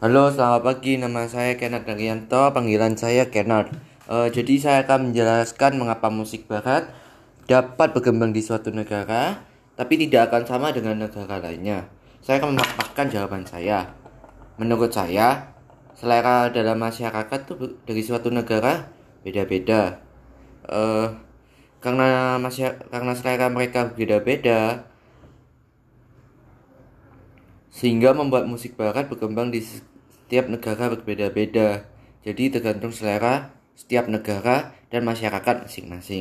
Halo, selamat pagi. Nama saya Kenneth Daryanto. Panggilan saya Kenneth. Uh, jadi saya akan menjelaskan mengapa musik barat dapat berkembang di suatu negara, tapi tidak akan sama dengan negara lainnya. Saya akan memaparkan jawaban saya. Menurut saya, selera dalam masyarakat tuh dari suatu negara beda-beda. Uh, karena masyarakat, karena selera mereka beda-beda, sehingga membuat musik barat berkembang di setiap negara berbeda-beda. Jadi tergantung selera setiap negara dan masyarakat masing-masing.